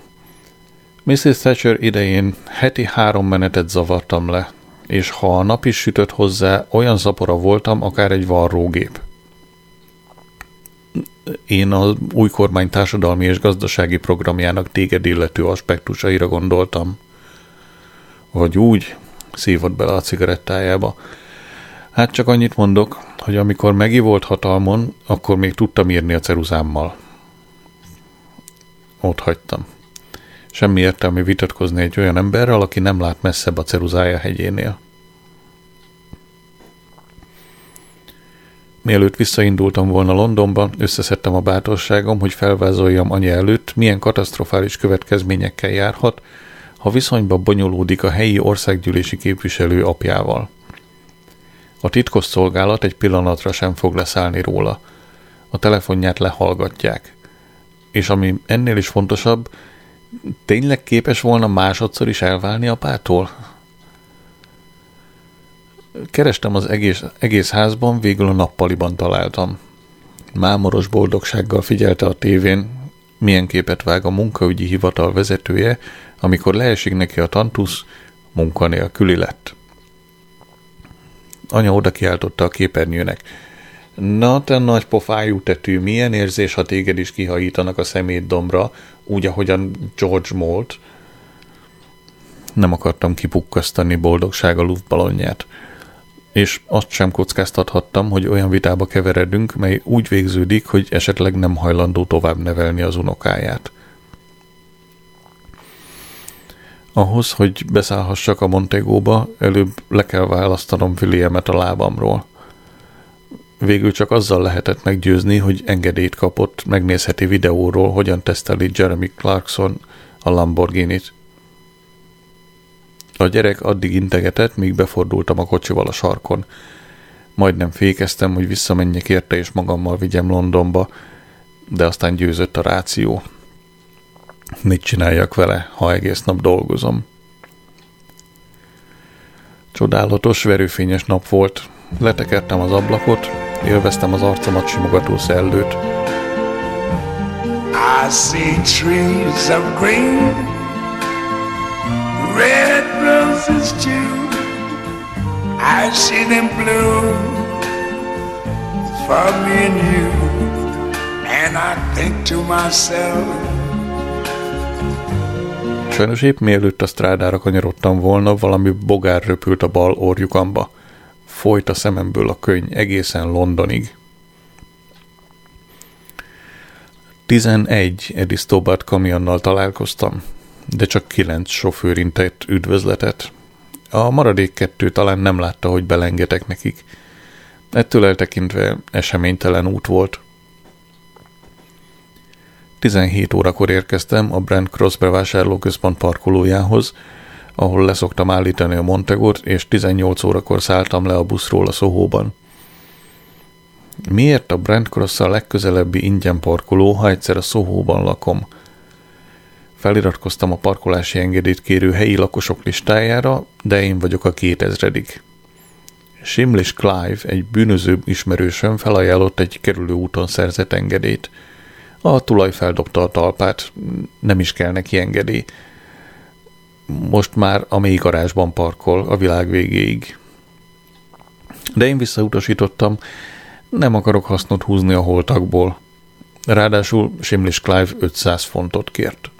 Mrs. Thatcher idején heti három menetet zavartam le, és ha a nap is sütött hozzá, olyan zapora voltam, akár egy varrógép. Én az új kormány társadalmi és gazdasági programjának téged illető aspektusaira gondoltam. Vagy úgy, szívott bele a cigarettájába. Hát csak annyit mondok, hogy amikor Megi volt hatalmon, akkor még tudtam írni a ceruzámmal. Ott hagytam. Semmi értelmi vitatkozni egy olyan emberrel, aki nem lát messzebb a ceruzája hegyénél. Mielőtt visszaindultam volna Londonba, összeszedtem a bátorságom, hogy felvázoljam anya előtt, milyen katasztrofális következményekkel járhat, ha viszonyba bonyolódik a helyi országgyűlési képviselő apjával. A titkos szolgálat egy pillanatra sem fog leszállni róla. A telefonját lehallgatják. És ami ennél is fontosabb, Tényleg képes volna másodszor is elválni apától? Kerestem az egész, egész házban, végül a nappaliban találtam. Mámoros boldogsággal figyelte a tévén, milyen képet vág a munkaügyi hivatal vezetője, amikor leesik neki a tantusz, munkanélküli lett. Anya oda kiáltotta a képernyőnek. Na, te nagy pofájú tetű, milyen érzés, ha téged is kihajítanak a szemétdombra, úgy, ahogyan George Molt. Nem akartam kipukkasztani boldogság a luftbalonját. És azt sem kockáztathattam, hogy olyan vitába keveredünk, mely úgy végződik, hogy esetleg nem hajlandó tovább nevelni az unokáját. Ahhoz, hogy beszállhassak a Montegóba, előbb le kell választanom Williamet a lábamról. Végül csak azzal lehetett meggyőzni, hogy engedélyt kapott, megnézheti videóról, hogyan teszteli Jeremy Clarkson a Lamborghini-t. A gyerek addig integetett, míg befordultam a kocsival a sarkon. Majdnem fékeztem, hogy visszamenjek érte és magammal vigyem Londonba, de aztán győzött a ráció. Mit csináljak vele, ha egész nap dolgozom? Csodálatos, verőfényes nap volt. Letekertem az ablakot, élveztem az arcomat simogató szellőt. I see trees of green, red roses too. I see them bloom for me and you. And I think to myself, Sajnos épp mielőtt a strádára kanyarodtam volna, valami bogár röpült a bal orjukamba. Folyt a szememből a könyv egészen Londonig. 11 Eddie Stobart kamionnal találkoztam, de csak 9 sofőr intett üdvözletet. A maradék kettő talán nem látta, hogy belengetek nekik. Ettől eltekintve eseménytelen út volt. 17 órakor érkeztem a Brand Cross bevásárlóközpont parkolójához, ahol leszoktam állítani a Montegot, és 18 órakor szálltam le a buszról a Sohóban. Miért a Brand Cross a legközelebbi ingyen parkoló, ha egyszer a Sohóban lakom? Feliratkoztam a parkolási engedélyt kérő helyi lakosok listájára, de én vagyok a 2000 Simlish Clive, egy bűnöző ismerősöm felajánlott egy kerülő úton szerzett engedélyt. A tulaj feldobta a talpát, nem is kell neki engedély. Most már a mély garázsban parkol a világ végéig. De én visszautasítottam, nem akarok hasznot húzni a holtakból. Ráadásul Simlish Clive 500 fontot kért.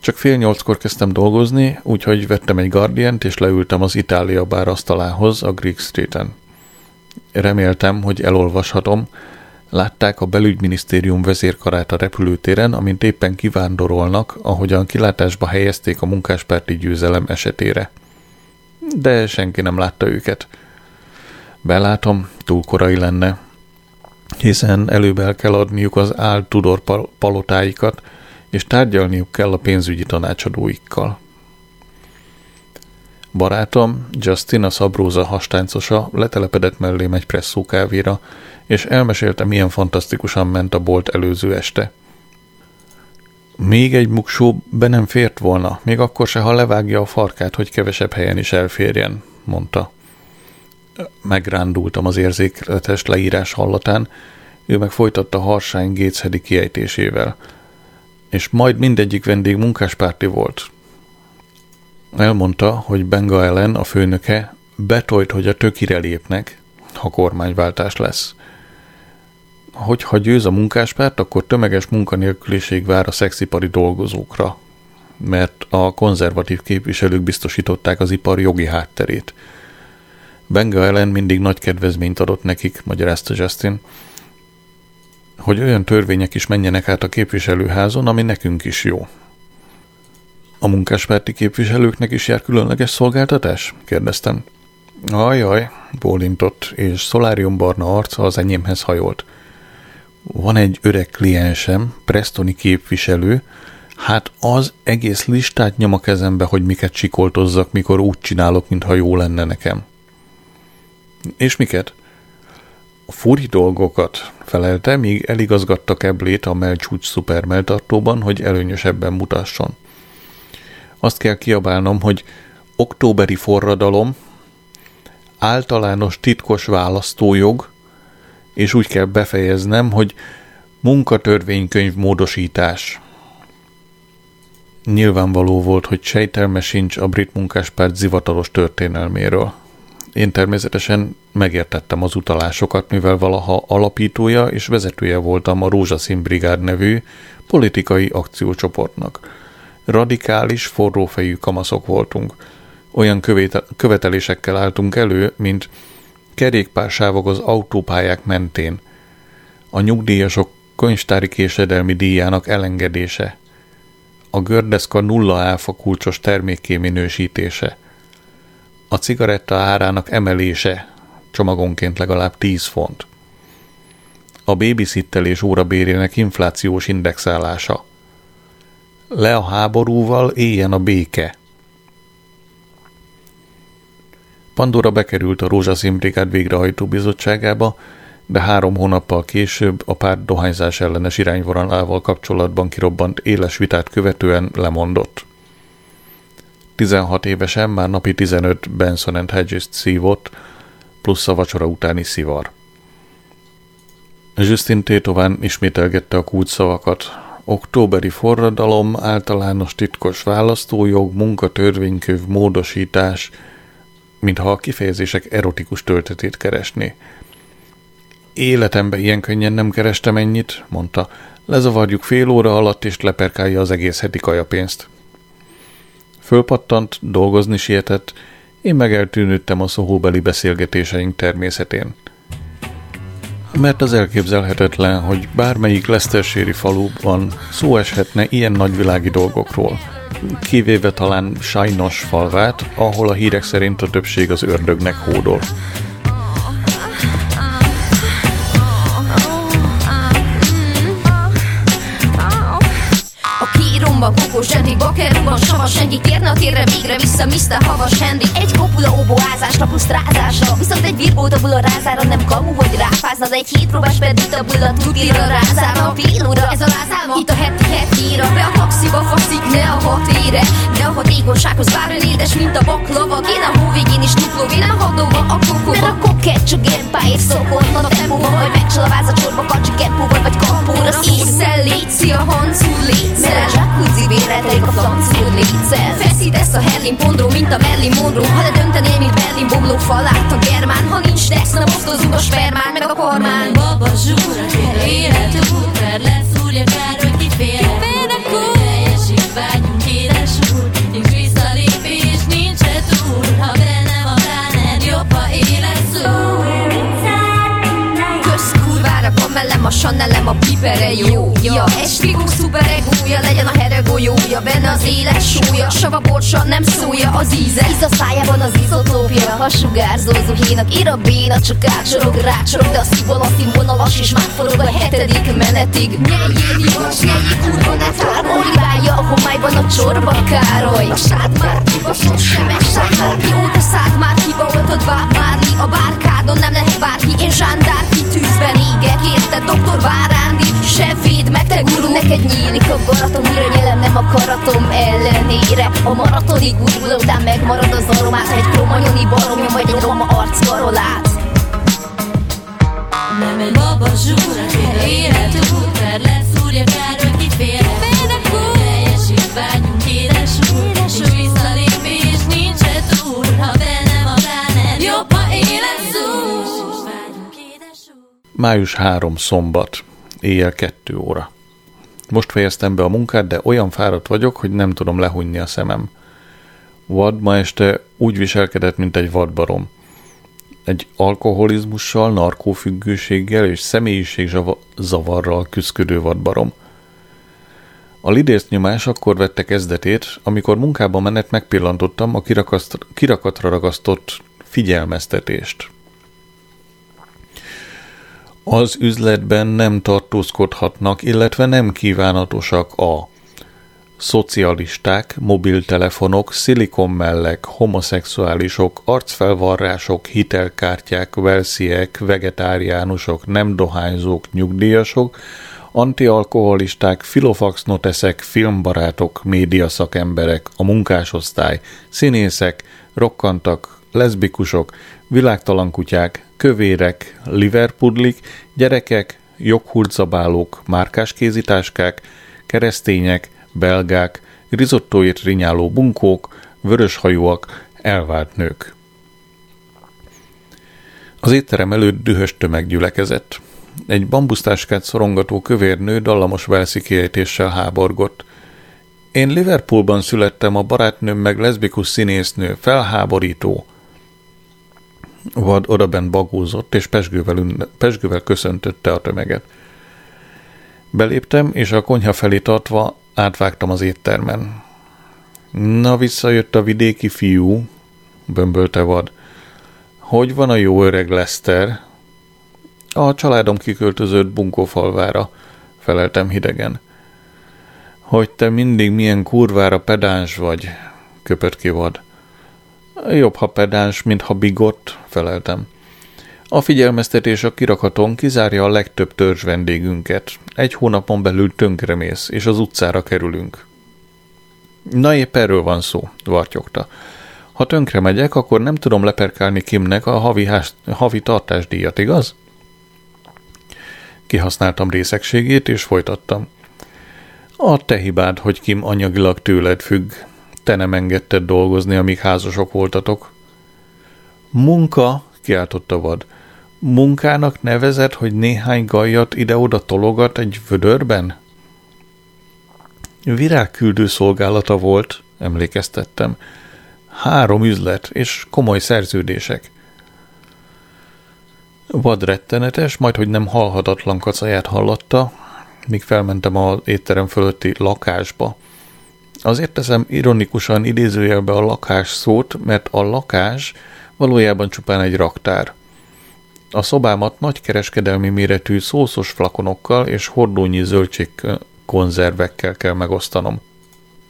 Csak fél nyolckor kezdtem dolgozni, úgyhogy vettem egy guardian és leültem az Itália bár asztalához a Greek Street-en. Reméltem, hogy elolvashatom, Látták a belügyminisztérium vezérkarát a repülőtéren, amint éppen kivándorolnak, ahogyan kilátásba helyezték a munkáspárti győzelem esetére. De senki nem látta őket. Belátom, túl korai lenne, hiszen előbb el kell adniuk az áll Tudor palotáikat, és tárgyalniuk kell a pénzügyi tanácsadóikkal. Barátom, Justin, a szabróza hastáncosa, letelepedett mellém egy presszó kávéra, és elmesélte, milyen fantasztikusan ment a bolt előző este. Még egy muksó be nem fért volna, még akkor se, ha levágja a farkát, hogy kevesebb helyen is elférjen, mondta. Megrándultam az érzékletes leírás hallatán, ő meg folytatta harsány Gateshedi kiejtésével. És majd mindegyik vendég munkáspárti volt. Elmondta, hogy Benga ellen a főnöke betolt, hogy a tökire lépnek, ha kormányváltás lesz hogyha győz a munkáspárt, akkor tömeges munkanélküliség vár a szexipari dolgozókra, mert a konzervatív képviselők biztosították az ipar jogi hátterét. Benga ellen mindig nagy kedvezményt adott nekik, magyarázta Justin, hogy olyan törvények is menjenek át a képviselőházon, ami nekünk is jó. A munkáspárti képviselőknek is jár különleges szolgáltatás? kérdeztem. Ajaj, bólintott, és szoláriumbarna arca az enyémhez hajolt – van egy öreg kliensem, Prestoni képviselő, hát az egész listát nyom a kezembe, hogy miket csikoltozzak, mikor úgy csinálok, mintha jó lenne nekem. És miket? Furi dolgokat felelte, míg eligazgatta keblét a melcsúcs szupermeltartóban, hogy előnyösebben mutasson. Azt kell kiabálnom, hogy októberi forradalom, általános titkos választójog, és úgy kell befejeznem, hogy munkatörvénykönyv módosítás. Nyilvánvaló volt, hogy sejtelme sincs a brit munkáspárt zivatalos történelméről. Én természetesen megértettem az utalásokat, mivel valaha alapítója és vezetője voltam a Rózsaszín Brigád nevű politikai akciócsoportnak. Radikális, forrófejű kamaszok voltunk. Olyan követ- követelésekkel álltunk elő, mint kerékpársávok az autópályák mentén, a nyugdíjasok könyvtári késedelmi díjának elengedése, a gördeszka nulla áfa kulcsos termékké minősítése, a cigaretta árának emelése, csomagonként legalább 10 font, a babysittelés órabérének inflációs indexálása, le a háborúval, éljen a béke. Pandora bekerült a Rózsaszín Brigád végrehajtó bizottságába, de három hónappal később a párt dohányzás ellenes irányvonalával kapcsolatban kirobbant éles vitát követően lemondott. 16 évesen már napi 15 Benson and Hedges-t szívott, plusz a vacsora utáni szivar. Justin Tétován ismételgette a kulcsszavakat. Októberi forradalom, általános titkos választójog, munkatörvénykönyv, módosítás, mintha a kifejezések erotikus töltetét keresné. Életemben ilyen könnyen nem kerestem ennyit, mondta. Lezavarjuk fél óra alatt, és leperkálja az egész heti kajapénzt. Fölpattant, dolgozni sietett, én meg eltűnődtem a szóhóbeli beszélgetéseink természetén. Mert az elképzelhetetlen, hogy bármelyik Leszterséri faluban szó eshetne ilyen nagyvilági dolgokról, kivéve talán sajnos falvát, ahol a hírek szerint a többség az ördögnek hódol. A kokos Henry, bakerúban, savas senki kérne a térre végre vissza Mr. Havas Henry Egy kopula óboázásra plusz rázásra. Viszont egy virbót a bula rázára nem kamu, hogy ráfázna. De egy hétpróbás pedig a bula tudira rázára. A pélóra, ez a lázálma. Itt a heti hetire Be a taxiba faszik, ne a hat ére. De a hatékonysághoz bár ön édes, mint a baklava. Kéne a hóvégén is tupló, kéne a hadóba a kokóba Mert a kokett csak gépáért szokott. Nagy tempóba, vagy megcsalaváz a csorba Kacsi kempóval, vagy kampóra Észel, létszi a hancú létszel Mert a jacuzzi véretleik a francúr létszel Feszítesz a Herlin pondró, mint a Merlin Monroe Ha ne döntenél, mint Berlin bomló falát a germán. Ha nincs tex, nem osztozunk a spermán, meg a kormán. Baba zsúra, élet út, mert leszúrja kár, hogy kifér. Teljesít vágyunk, édes úr, Mellem a Chanelem, a pipere jó Ja, estigó szuperegója, legyen a heregolyója Benne az éles súlya, sava borsa, nem szója az íze. Íz a szájában az izotópja, ha sugárzó zuhénak Ír a béna, csak átsorog, rácsorog De a szívon a színvonalas, és már forog a hetedik menetig. Nyeljél hívas, nyeljél kurva, ne tárol Hibálja a homályban a csorba Károly. A sád már kiba, sosem esett már Mióta szállt már kiba, oltod Bob Marley A bárkádon nem lehet bárki, én zsándárki Tűzben égek, érted, doktor Várándi Se véd meg, te guru, neked nyílik a baratom Újra nyelem nem a karatom ellenére. A maratonig gurul, után megmarad az aromát egy kromanyoni baromja, vagy egy roma arckarolát Nem egy baba zsúra, élet út, mert leszúrja kár, hogy kifér. Teljesít vágyunk, Május 3 szombat, éjjel 2 óra. Most fejeztem be a munkát, de olyan fáradt vagyok, hogy nem tudom lehunni a szemem. Vad ma este úgy viselkedett, mint egy vadbarom. Egy alkoholizmussal, narkófüggőséggel és személyiségzavarral küzdködő vadbarom. A lidérc nyomás akkor vette kezdetét, amikor munkába menet megpillantottam a kirakatra ragasztott figyelmeztetést. Az üzletben nem tartózkodhatnak, illetve nem kívánatosak a szocialisták, mobiltelefonok, szilikonmellek, homoszexuálisok, arcfelvarrások, hitelkártyák, versziek, vegetáriánusok, nem dohányzók, nyugdíjasok, antialkoholisták, filofaxnoteszek, filmbarátok, médiaszakemberek, a munkásosztály, színészek, rokkantak, leszbikusok, világtalan kutyák, kövérek, liverpudlik, gyerekek, joghurtzabálók, márkás kézitáskák, keresztények, belgák, rizottóért rinyáló bunkók, vöröshajúak, elvált nők. Az étterem előtt dühös tömeg gyülekezett. Egy bambusztáskát szorongató kövér nő dallamos velszi kiejtéssel háborgott. Én Liverpoolban születtem, a barátnőm meg leszbikus színésznő, felháborító. Vad odabent bagózott, és pesgővel, ünne, pesgővel köszöntötte a tömeget. Beléptem, és a konyha felé tartva átvágtam az éttermen. Na, visszajött a vidéki fiú, bömbölte vad. Hogy van a jó öreg Lester? A családom kiköltözött bunkófalvára, feleltem hidegen. Hogy te mindig milyen kurvára pedáns vagy, köpött ki vad. Jobb, ha pedáns, mint ha bigott, feleltem. A figyelmeztetés a kirakaton kizárja a legtöbb törzs vendégünket. Egy hónapon belül tönkremész, és az utcára kerülünk. Na épp erről van szó, vartyogta. Ha tönkre megyek, akkor nem tudom leperkálni Kimnek a havi, hás, havi tartásdíjat, igaz? Kihasználtam részegségét, és folytattam. A te hibád, hogy Kim anyagilag tőled függ. Te nem engedted dolgozni, amíg házasok voltatok. Munka, kiáltotta vad. Munkának nevezett, hogy néhány gajat ide-oda tologat egy vödörben? Virágküldő szolgálata volt, emlékeztettem. Három üzlet és komoly szerződések. Vad rettenetes, majd hogy nem halhatatlan kacaját hallotta, míg felmentem az étterem fölötti lakásba. Azért teszem ironikusan idézőjelbe a lakás szót, mert a lakás valójában csupán egy raktár. A szobámat nagy kereskedelmi méretű szószos flakonokkal és hordónyi zöldségkonzervekkel kell megosztanom.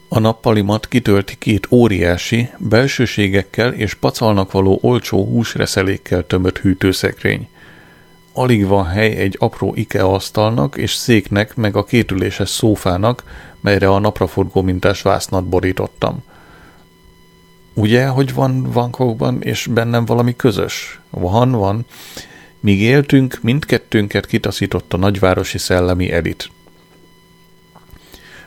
A nappalimat kitölti két óriási, belsőségekkel és pacalnak való olcsó húsreszelékkel tömött hűtőszekrény. Alig van hely egy apró IKEA asztalnak és széknek meg a kétüléses szófának, melyre a napraforgó mintás vásznat borítottam. Ugye, hogy van Vancouverban, és bennem valami közös? Van, van. Míg éltünk, mindkettőnket kitaszított a nagyvárosi szellemi elit.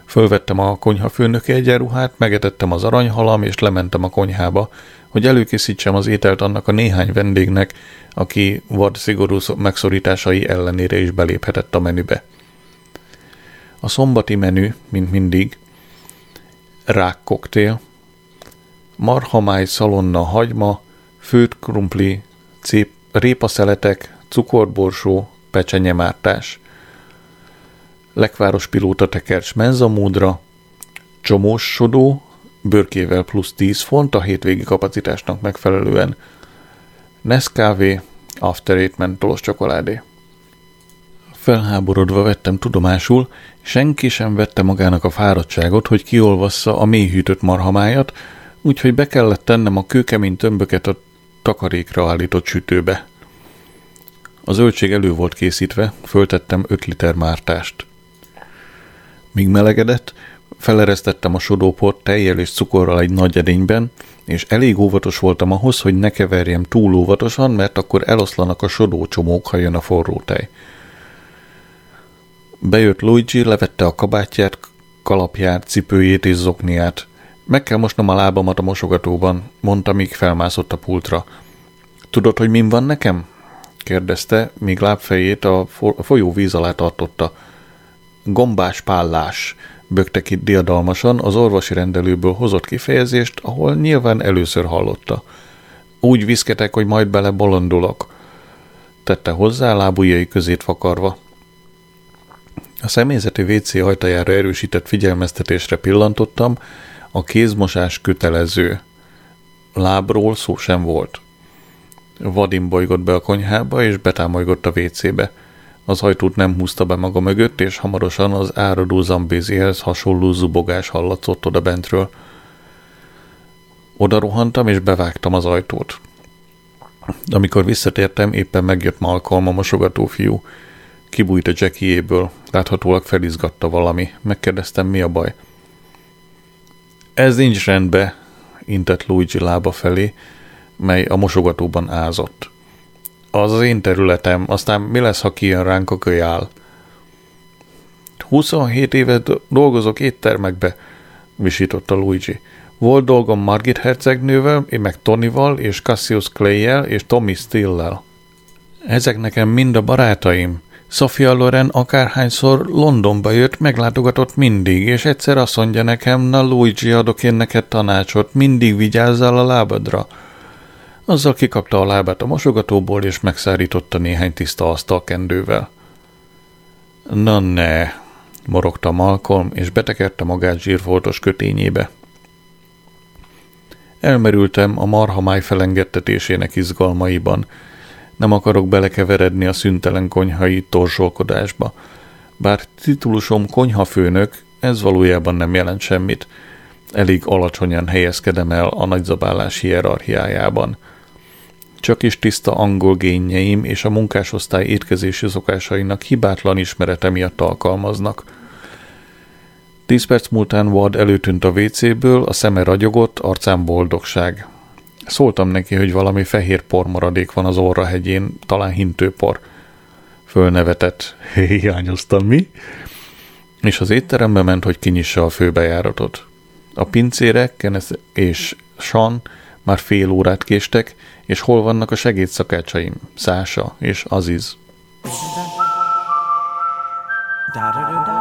Fölvettem a konyha főnöke egyenruhát, megetettem az aranyhalam, és lementem a konyhába, hogy előkészítsem az ételt annak a néhány vendégnek, aki vad szigorú megszorításai ellenére is beléphetett a menübe. A szombati menü, mint mindig, rák koktél, marhamáj szalonna hagyma, főtt krumpli, cép, répaszeletek, cukorborsó, pecsenyemártás. Lekváros pilóta tekercs menzamódra, csomós sodó, bőrkével plusz 10 font a hétvégi kapacitásnak megfelelően, Nescafé, After Eight mentolos csokoládé. Felháborodva vettem tudomásul, senki sem vette magának a fáradtságot, hogy kiolvassza a mélyhűtött marhamájat, úgyhogy be kellett tennem a kőkemény tömböket a takarékra állított sütőbe. A zöldség elő volt készítve, föltettem 5 liter mártást. Míg melegedett, feleresztettem a sodóport tejjel és cukorral egy nagy edényben, és elég óvatos voltam ahhoz, hogy ne keverjem túl óvatosan, mert akkor eloszlanak a sodócsomók, ha jön a forró tej. Bejött Luigi, levette a kabátját, kalapját, cipőjét és zokniát. Meg kell mosnom a lábamat a mosogatóban, mondta, míg felmászott a pultra. Tudod, hogy min van nekem? kérdezte, míg lábfejét a folyó víz alá tartotta. Gombás pállás, bökte ki diadalmasan az orvosi rendelőből hozott kifejezést, ahol nyilván először hallotta. Úgy viszketek, hogy majd bele bolondulok, tette hozzá lábujjai közét vakarva. A személyzeti WC ajtajára erősített figyelmeztetésre pillantottam, a kézmosás kötelező. Lábról szó sem volt. Vadim bolygott be a konyhába, és betámolygott a WC-be. Az ajtót nem húzta be maga mögött, és hamarosan az áradó zambézihez hasonló zubogás hallatszott oda bentről. Oda rohantam, és bevágtam az ajtót. Amikor visszatértem, éppen megjött Malcolm, a mosogató fiú. Kibújt a Jackiéből, láthatólag felizgatta valami. Megkérdeztem, mi a baj. Ez nincs rendbe, intett Luigi lába felé, mely a mosogatóban ázott. Az az én területem, aztán mi lesz, ha kijön ránk a kölyál? 27 évet dolgozok éttermekbe, visította Luigi. Volt dolgom Margit hercegnővel, én meg Tonyval, és Cassius Clay-jel, és Tommy Still-lel. Ezek nekem mind a barátaim. Sofia Loren akárhányszor Londonba jött, meglátogatott mindig, és egyszer azt mondja nekem, na Luigi, adok én neked tanácsot, mindig vigyázzál a lábadra. Azzal kikapta a lábát a mosogatóból, és megszárította néhány tiszta asztalkendővel. Na ne, morogta Malcolm, és betekerte magát zsírfoltos kötényébe. Elmerültem a marhamáj felengedtetésének izgalmaiban. Nem akarok belekeveredni a szüntelen konyhai torzsolkodásba. Bár titulusom konyhafőnök, ez valójában nem jelent semmit. Elég alacsonyan helyezkedem el a nagyzabálás hierarchiájában. Csak is tiszta angol génjeim és a munkásosztály étkezési szokásainak hibátlan ismerete miatt alkalmaznak – Tíz perc múltán Ward előtűnt a WC-ből, a szeme ragyogott, arcán boldogság. Szóltam neki, hogy valami fehér pormaradék van az orrahegyén, talán hintőpor. Fölnevetett. Hiányoztam mi? És az étterembe ment, hogy kinyissa a főbejáratot. A pincére, Kenneth és Sean már fél órát késtek, és hol vannak a segédszakácsaim? Szása és Aziz. Daughter,